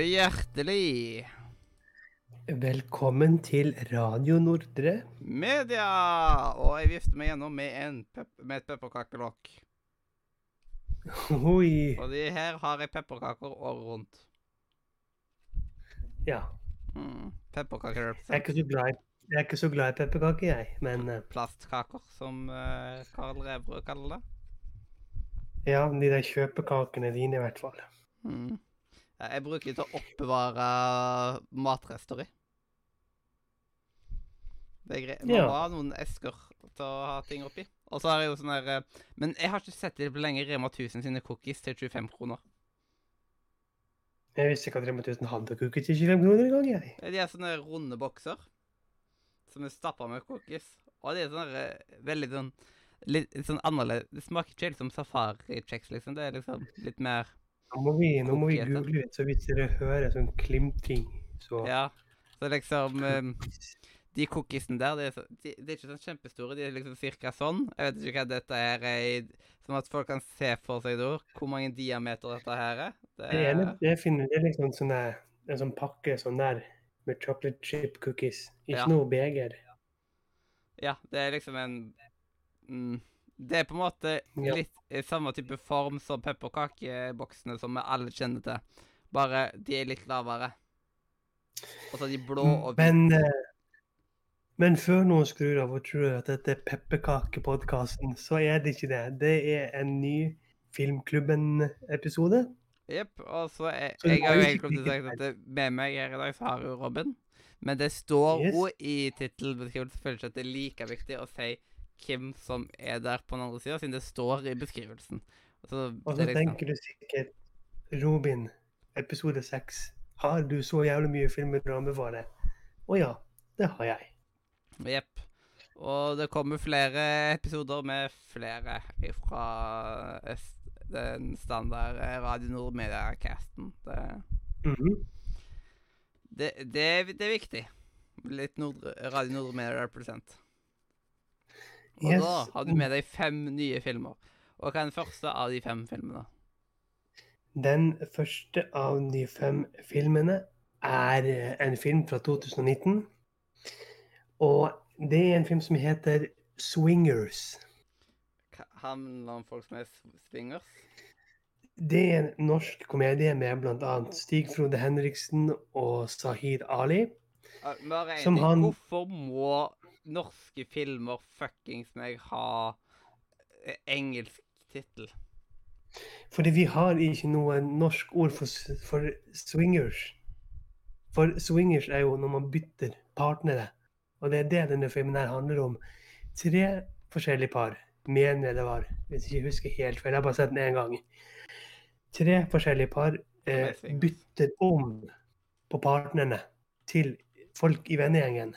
og hjertelig Velkommen til Radio Nordre. media! Og jeg vifter meg gjennom med, en pep med et pepperkakelokk. Oi. Og de her har jeg pepperkaker året rundt. Ja. Mm. Pepperkaker Jeg er ikke så glad i, jeg er ikke så glad i pepperkaker, jeg. Men eh, Plastkaker, som uh, Karl Revrød kaller det. ja, de der kjøpekakene dine i hvert fall. Mm. Ja, Jeg bruker de til å oppbevare matrester i. Det er greit. Man Ja. må ha noen esker til å ha ting oppi. Og så har jeg jo sånn der eh, Men jeg har ikke sett det på lenge. Rema 1000 sine cookies til 25 kroner. Jeg visste ikke at Rema 1000 hadde cookies til 25 kroner engang, jeg. De er sånne runde bokser som er stappa med cookies. Og de er sånn eh, veldig sånn Litt sånn annerledes. Det smaker ikke helt som safarikjeks, liksom. Det er liksom litt mer Nå må vi, nå må vi google litt, så hvis dere hører sånn klimting, så Ja. Så liksom eh, De cookiesene der, de er, så, de, de er ikke sånn kjempestore. De er liksom cirka sånn. Jeg vet ikke hva dette her er i Sånn at folk kan se for seg da hvor mange diameter dette her er. Det Det ene det finner det er liksom sånn der, en sånn pakke sånn der med chocolate chip cookies. Ikke Ja. noe beger. Ja, det er liksom en mm, Det er på en måte litt i samme type form som pepperkakeboksene som vi alle kjenner til. Bare de er litt lavere. Og så er de blå og. Men, eh, men før noen skrur av og tror at dette er pepperkakepodkasten, så er det ikke det. Det er en ny Filmklubben-episode. Jepp. Og så er, Så Jeg har jo egentlig sagt at det, med meg her i dag så har jo Robin. Men det står Yes. jo i tittelbeskrivelsen selvfølgelig ikke at det er like viktig å si hvem som er der på den andre sida, siden det står i beskrivelsen. Så Og så liksom, tenker du sikkert Robin, episode seks. Har du så jævlig mye filmer å anbefale? Å ja, det har jeg. Jepp. Og det kommer flere episoder med flere fra den standard eh, Radio Nord Media-casten. Det, Mhm. det, det, er- det er viktig. Litt Nord, Radio Nord Media represent. Og Yes. da har du med deg fem nye filmer. Og hva er den første av de fem filmene? Den første av de fem filmene er eh, en film fra 2019. Og det er en film som heter Swingers. Handler om folk som er swingers? Det er en norsk komedie med bl.a. Stig Frode Henriksen og Sahid Ali. Som han- Hvorfor må norske filmer fuckings meg ha eh, engelsk tittel? Fordi vi har ikke noe norsk ord for, for swingers. For swingers er jo når man bytter partnere. Og det er det denne filmen her handler om. Tre forskjellige par, mener jeg det var, hvis jeg ikke husker helt feil. Jeg har bare sett den én gang. Tre forskjellige par eh, er bytter om på partnerne til folk i vennegjengen.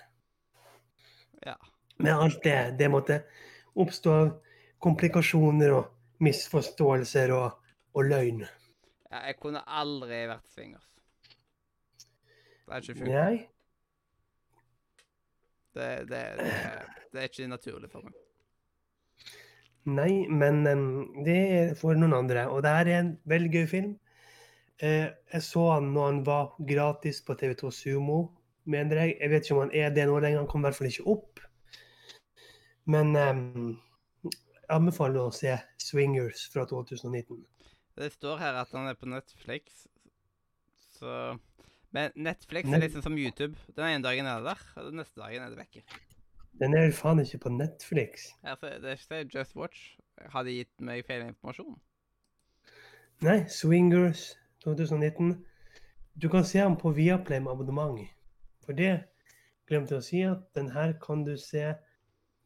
Ja. Med alt det det måtte oppstå av komplikasjoner og misforståelser og, og løgn. ja. Jeg kunne aldri vært swingers. Det er ikke funnet. Nei. Det, det, det, det er ikke naturlig for meg. Nei, men em, det er for noen andre. Og det her er en veldig gøy film. Eh, jeg så han når han var gratis på TV2 Sumo, mener jeg. Jeg vet ikke om han er det nå lenger, han kom i hvert fall ikke opp. Men um, jeg anbefaler å se 'Swingers' fra 2019. Det står her at han er på Netflix, så Men Netflix Net- er liksom som YouTube. Den ene dagen er det der, og den neste dagen er det vekke. Den er jo faen ikke på Netflix. Altså, det det ikke Just Watch. Har de gitt meg feil informasjon? Nei, 'Swingers' 2019. Du kan se den på Viaplay med abonnement. For det glemte jeg å si, at den her kan du se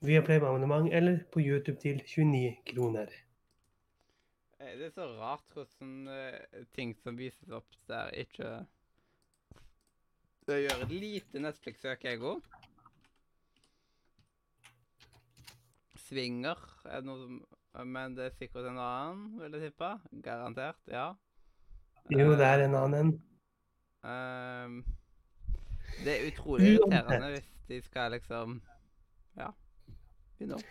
via Playboy-abonnement eller på YouTube til 29 kroner. Eh, Det er så rart hvordan uh, ting som vises opp der, ikke Det gjør et lite Netflix-søk, jeg òg. Svinger er det noe som Men det er sikkert en annen, vil jeg tippe. Garantert, ja. Jo, det er en annen. Ehm, det er utrolig irriterende hvis de skal liksom Ja. Begynne opp.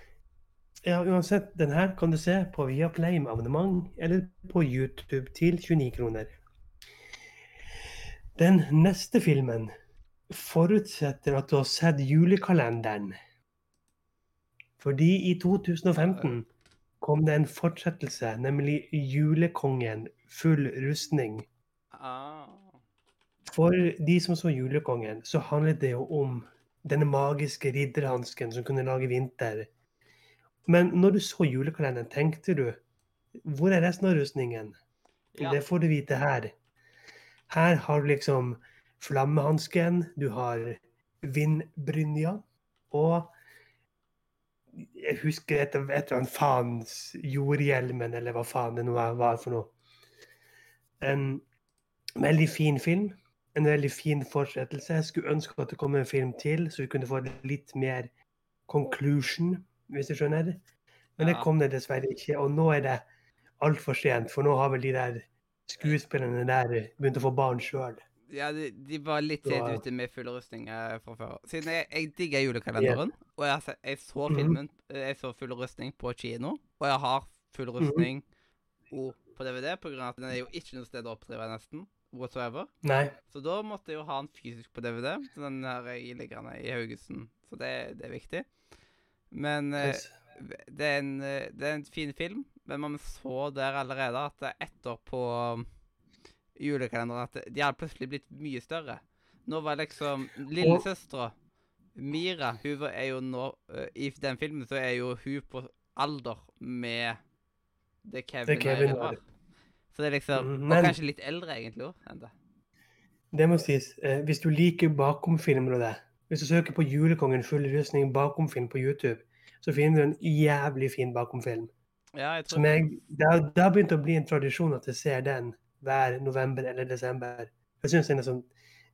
Ja, uansett, den her kan du se på Viaplay med abonnement eller på YouTube til 29 kroner. Den neste filmen forutsetter at du har sett julekalenderen. Fordi i 2015 kom det en fortsettelse, nemlig Julekongen full rustning. Ah. For de som så Julekongen, så handlet det jo om denne magiske ridderhansken som kunne lage vinter. Men når du så julekalenderen, tenkte du hvor er resten av rustningen? Ja. Det får du vite her. Her har du liksom flammehansken, du har vindbrynja, og jeg husker et, eller annet faens jordhjelmen, eller hva faen det nå var for noe. En veldig fin film. En veldig fin fortsettelse. Jeg skulle ønske at det kom en film til, så vi kunne få litt mer conclusion, hvis du skjønner. Men det kom det dessverre ikke. Og nå er det altfor sent, for nå har vel de der skuespillerne der begynt å få barn sjøl. Ja, de, de var litt sent ute med full rustning eh, fra før. Siden jeg, jeg digger julekalenderen, og jeg, jeg så Mhm. filmen eh, Jeg så full rustning på kino, og jeg har full rustning rustning -hmm. på DVD, på grunn av at den er jo ikke noe sted å oppdrive, nesten. Whatsoever. Nei. Så da måtte jeg jo ha den fysisk på DVD. Så den her jeg ligger den i Haugesund. Så det, det er viktig. Men eh, Yes. det, er en, eh, det er en fin film, men man så der allerede at etter på um, julekalenderen at de hadde plutselig blitt mye større. Nå var liksom lillesøstera Mira hun er jo nå eh, I den filmen så er jo hun på alder med det Kevin, Det Kevin er-. Så det er liksom Men, Og kanskje litt eldre, egentlig òg, det. Må sies. Eh, hvis du liker bakomfilmer og det Hvis du søker på 'Julekongen full rustning bakomfilm' på YouTube, så finner du en jævlig fin bakomfilm. Ja, jeg tror jeg, det, har, det har begynt å bli en tradisjon at jeg ser den hver november eller desember. Jeg syns den er sånn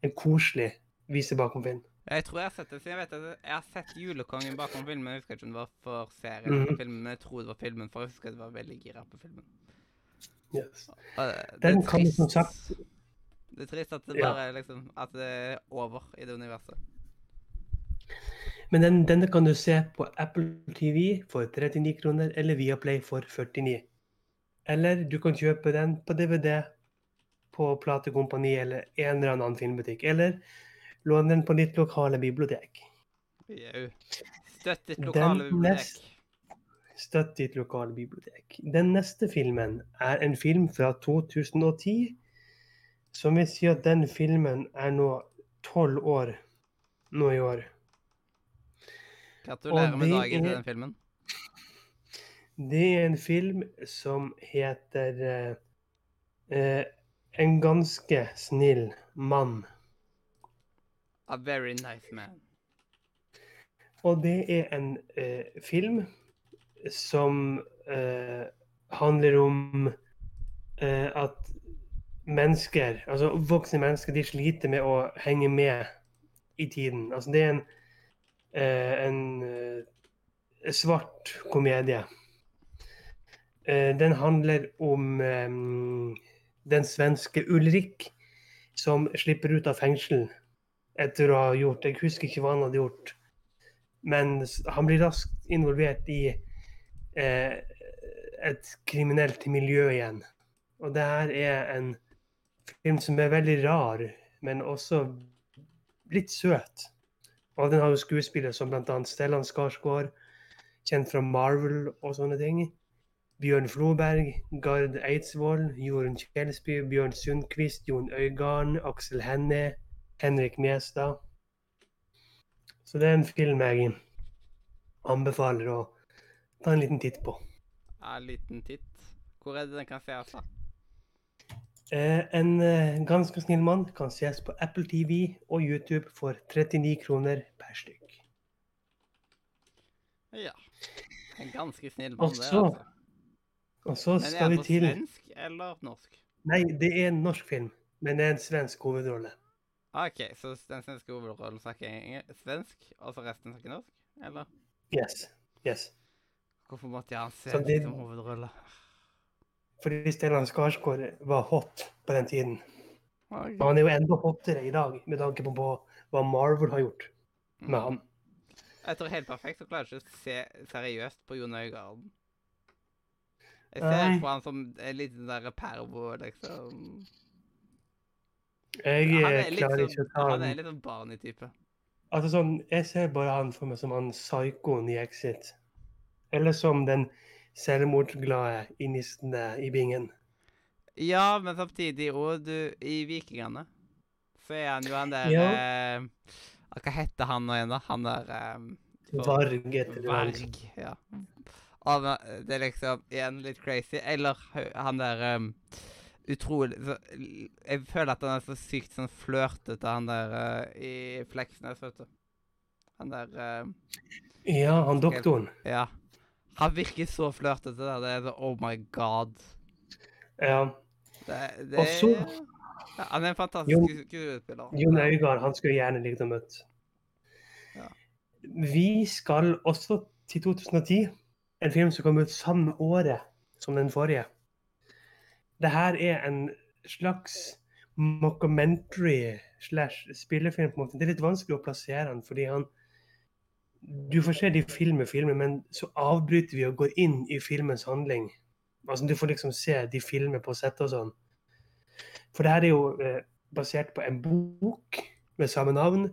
en koselig vise bakomfilm. Jeg tror jeg har sett det. Så jeg vet at jeg har sett 'Julekongen' bakom filmen. Jeg husker ikke om det var for serien mm filmen, men jeg tror det var filmen, for jeg husker jeg var veldig gira på filmen. Yes. Den er du som sagt Det er trist at det Ja. bare er liksom At det er over i det universet. Men den, denne kan du se på Apple TV for 39 kroner, eller Viaplay for 49. Eller du kan kjøpe den på DVD på platekompani eller en eller annen filmbutikk. Eller låne den på ditt lokale bibliotek. Jau. Støtt ditt lokale bibliotek. Støtt ditt lokale bibliotek. Den neste filmen er en film fra 2010, som vil si at den filmen er nå tolv år nå i år. Gratulerer med dagen til den filmen. Det er en film som heter eh, eh, En ganske snill mann. A very nice man. Og det er en eh, film som eh, handler om eh, at mennesker, altså voksne mennesker, de sliter med å henge med i tiden. Altså det er en, eh, en eh, svart komedie. Eh, den handler om den svenske Ulrik som slipper ut av fengsel etter å ha gjort Jeg husker ikke hva han hadde gjort. Men han blir raskt involvert i eh, et kriminelt miljø igjen. Og det her er en film som er veldig rar, men også litt søt. Og den har jo skuespillere som bl.a. Stellan Skarsgård, kjent fra Marvel og sånne ting. Bjørn Floberg, Gard Eidsvoll, Jorunn Kjelsby, Bjørn Sundquist, Jon Øygarden, Aksel Hennie, Henrik Mjestad. Så det er en film jeg anbefaler å ta en liten titt på. Ja, en liten titt. Hvor er det den kan sees, da? Eh, en eh, ganske snill mann kan ses på Apple TV og YouTube for 39 kroner per stykk. Ja. En ganske snill mann, det, altså. Og så Men er det vi på svensk eller norsk? Nei, det er en norsk film, men det er en svensk hovedrolle. Ah, OK, så den svenske hovedrollen snakker svensk, og så resten snakker norsk? Eller? Yes. yes. Hvorfor måtte jeg se det- som hovedrolle? Fordi Stellan Skarsgård var hot på den tiden. Og han er jo enda hottere i dag, med tanke på på hva Marvel har gjort med han. Jeg tror helt perfekt så klarer jeg ikke å se seriøst på Jon Øigarden. Jeg Nei. ser på han som en liten der pervo, liksom. Jeg klarer sånn, ikke å ta han han er litt sånn barnetype. Altså sånn, Jeg ser bare han for meg som han psykoen i Exit. Eller som den selvmordsglade innistende i bingen. Ja, men samtidig òg, du I Vikingene så er han jo han der Ja. eh, Hva heter han nå igjen, da? Han der eh, for- Varg etter Varg. Varg, ja. Og det er liksom igjen litt crazy. Eller han der um, utrolig så, Jeg føler at han er så sykt sånn flørtete, han der uh, i Fleksnes, vet du. Han der uh, Ja, han doktoren. Ja. Han virker så flørtete. der, Det er så Oh my god. Ja. Det, det Og så- ja, Han er en fantastisk skuespiller. Jon Øigarд, han skulle gjerne likt å møte. Ja. Vi skal også til 2010. En film som kom ut samme året som den forrige. Det her er en slags mockumentary slash spillefilm. på en måte. Det er litt vanskelig å plassere den, fordi han Du får se de filmer filmer, men så avbryter vi og går inn i filmens handling. Altså Du får liksom se de filmer på settet og sånn. For det her er jo eh, basert på en bok med samme navn.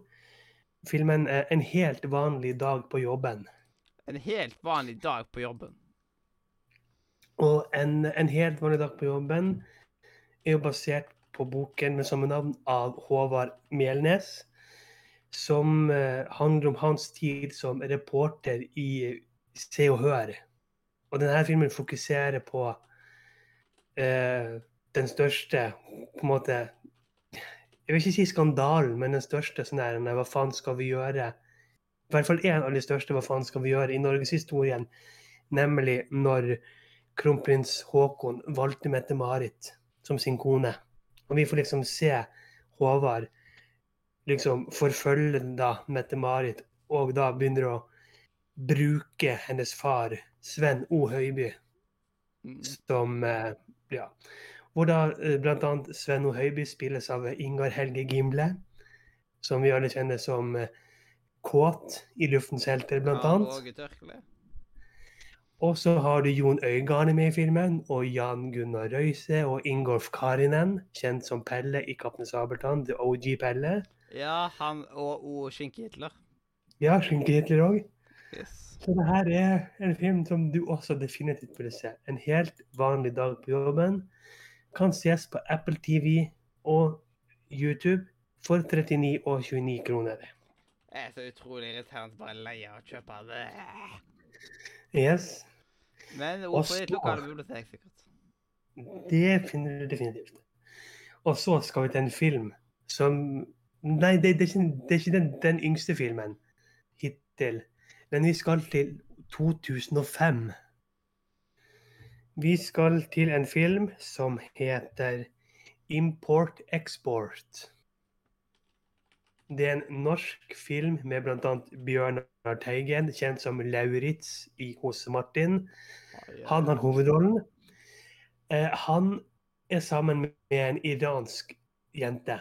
Filmen er 'En helt vanlig dag på jobben'. En helt vanlig dag på jobben. Og en, en helt vanlig dag på jobben er jo basert på boken med samme navn av Håvard Melnes, som eh, handler om hans tid som reporter i Se og Hør. Og denne filmen fokuserer på eh, den største på en måte Jeg vil ikke si skandalen, men den største sånn der, Hva faen skal vi gjøre? I hvert fall en av de største Hva faen skal vi gjøre i norgeshistorien? Nemlig når kronprins Haakon valgte Mette-Marit som sin kone. Og vi får liksom se Håvard liksom forfølger da Mette-Marit, og da begynner å bruke hennes far, Sven O. Høiby, Mm. som eh, Ja. Hvor da bl.a. blant annet Sven O. Høiby spilles av Ingar Helge Gimle, som vi alle kjenner som eh, Kåt i Luftens helter, blant Ja, annet. Og så har du Jon Øygarde med i filmen, og Jan Gunnar Røise og Ingolf Karinen, kjent som Pelle i Kaptein Sabeltann, The OG Pelle. Ja, han og og Skinke-Hitler. Ja, Skinke-Hitler òg. Yes. Så det her er en film som du også definitivt burde se. En helt vanlig dag på jobben. Kan ses på Apple TV og YouTube for 39 og 29 kroner. Jeg er så utrolig irriterende bare lei av å kjøpe det. Yes, Men Og hvorfor i et så- lokale bibliotek, sikkert? det finner du definitivt. Og så skal vi til en film som Nei, det, det er ikke, det er ikke den, den yngste filmen hittil. Men vi skal til 2005. Vi skal til en film som heter Import Export. Det er en norsk film med bl.a. Bjørnar Teigen, kjent som Lauritz i Hos Martin. Han har hovedrollen. Eh, han er sammen med en iransk jente.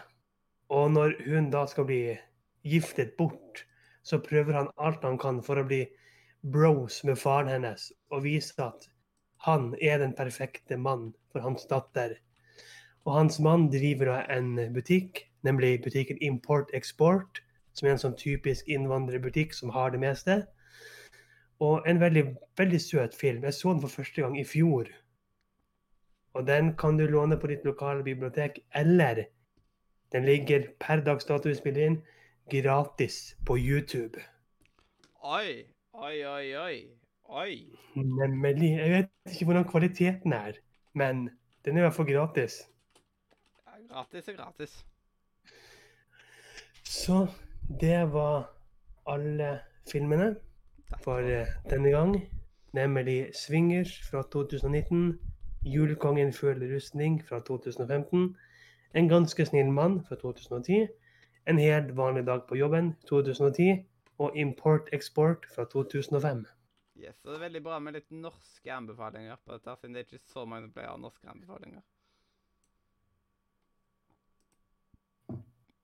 Og når hun da skal bli giftet bort, så prøver han alt han kan for å bli bros med faren hennes og vise at han er den perfekte mann for hans datter. Og hans mann driver en butikk, nemlig butikken Import Export, som er en sånn typisk innvandrerbutikk som har det meste. Og en veldig, veldig søt film. Jeg så den for første gang i fjor. Og den kan du låne på ditt lokale bibliotek, eller den ligger per dags dato vi spiller inn, gratis på YouTube. Oi, oi, oi, oi. Oi. Nemlig. Jeg vet ikke hvordan kvaliteten er, men den er i hvert fall gratis. Ja, gratis er gratis. Så det var alle filmene for eh, denne gang. Nemlig 'Swingers' fra 2019, 'Julekongen føler rustning' fra 2015, 'En ganske snill mann' fra 2010, 'En helt vanlig dag på jobben' 2010 og 'Import Export' fra 2005. Yes, og det er veldig bra med litt norske anbefalinger på dette, siden det er ikke så mange som pleier å ha norske anbefalinger.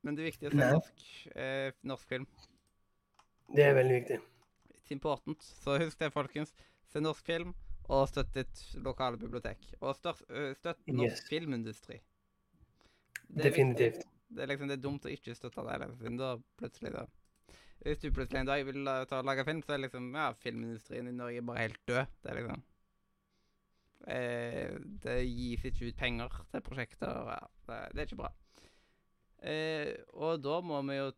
Men det er viktig å se norsk, eh, norsk film. Det er veldig viktig. It's important. Så husk det, folkens. Se norsk film, og støtt ditt lokale bibliotek. Og støtt norsk Yes. filmindustri. Det er Definitivt. Det er liksom det er dumt å ikke støtte det. Liksom, da plutselig da Hvis du plutselig en dag vil ta og lage film, så er liksom ja, filmindustrien i Norge bare helt død. Det er liksom eh, Det gis ikke ut penger til prosjekter. Ja, det, det er ikke bra. Eh, og da må vi jo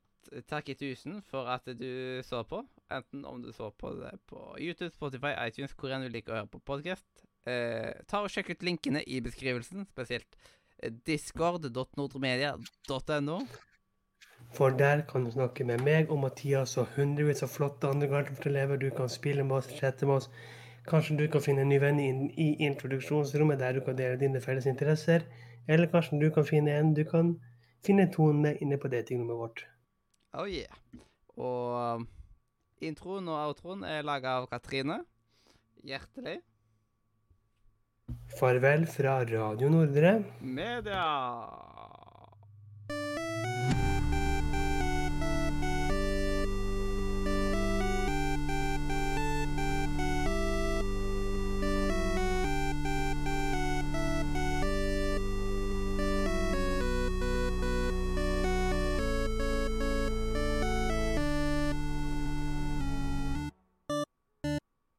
takke tusen for at du så på. Enten om du så på det på YouTube, Spotify, iTunes, hvor enn du liker å høre på podkast. Eh, ta og Sjekk ut linkene i beskrivelsen, spesielt discord.nordremedia.no. For der kan du snakke med meg og Mathias og hundrevis av flotte andre Gartnerelever. Du kan spille med oss, chatte med oss. Kanskje du kan finne en ny venn i introduksjonsrommet der du kan dele dine felles interesser. Eller kanskje du kan finne en du kan finne tonen med inne på datingrommet vårt. Oh yeah. Og introen og outroen er laga av Katrine. Hjertelig. Farvel fra Radio Nordre. Media.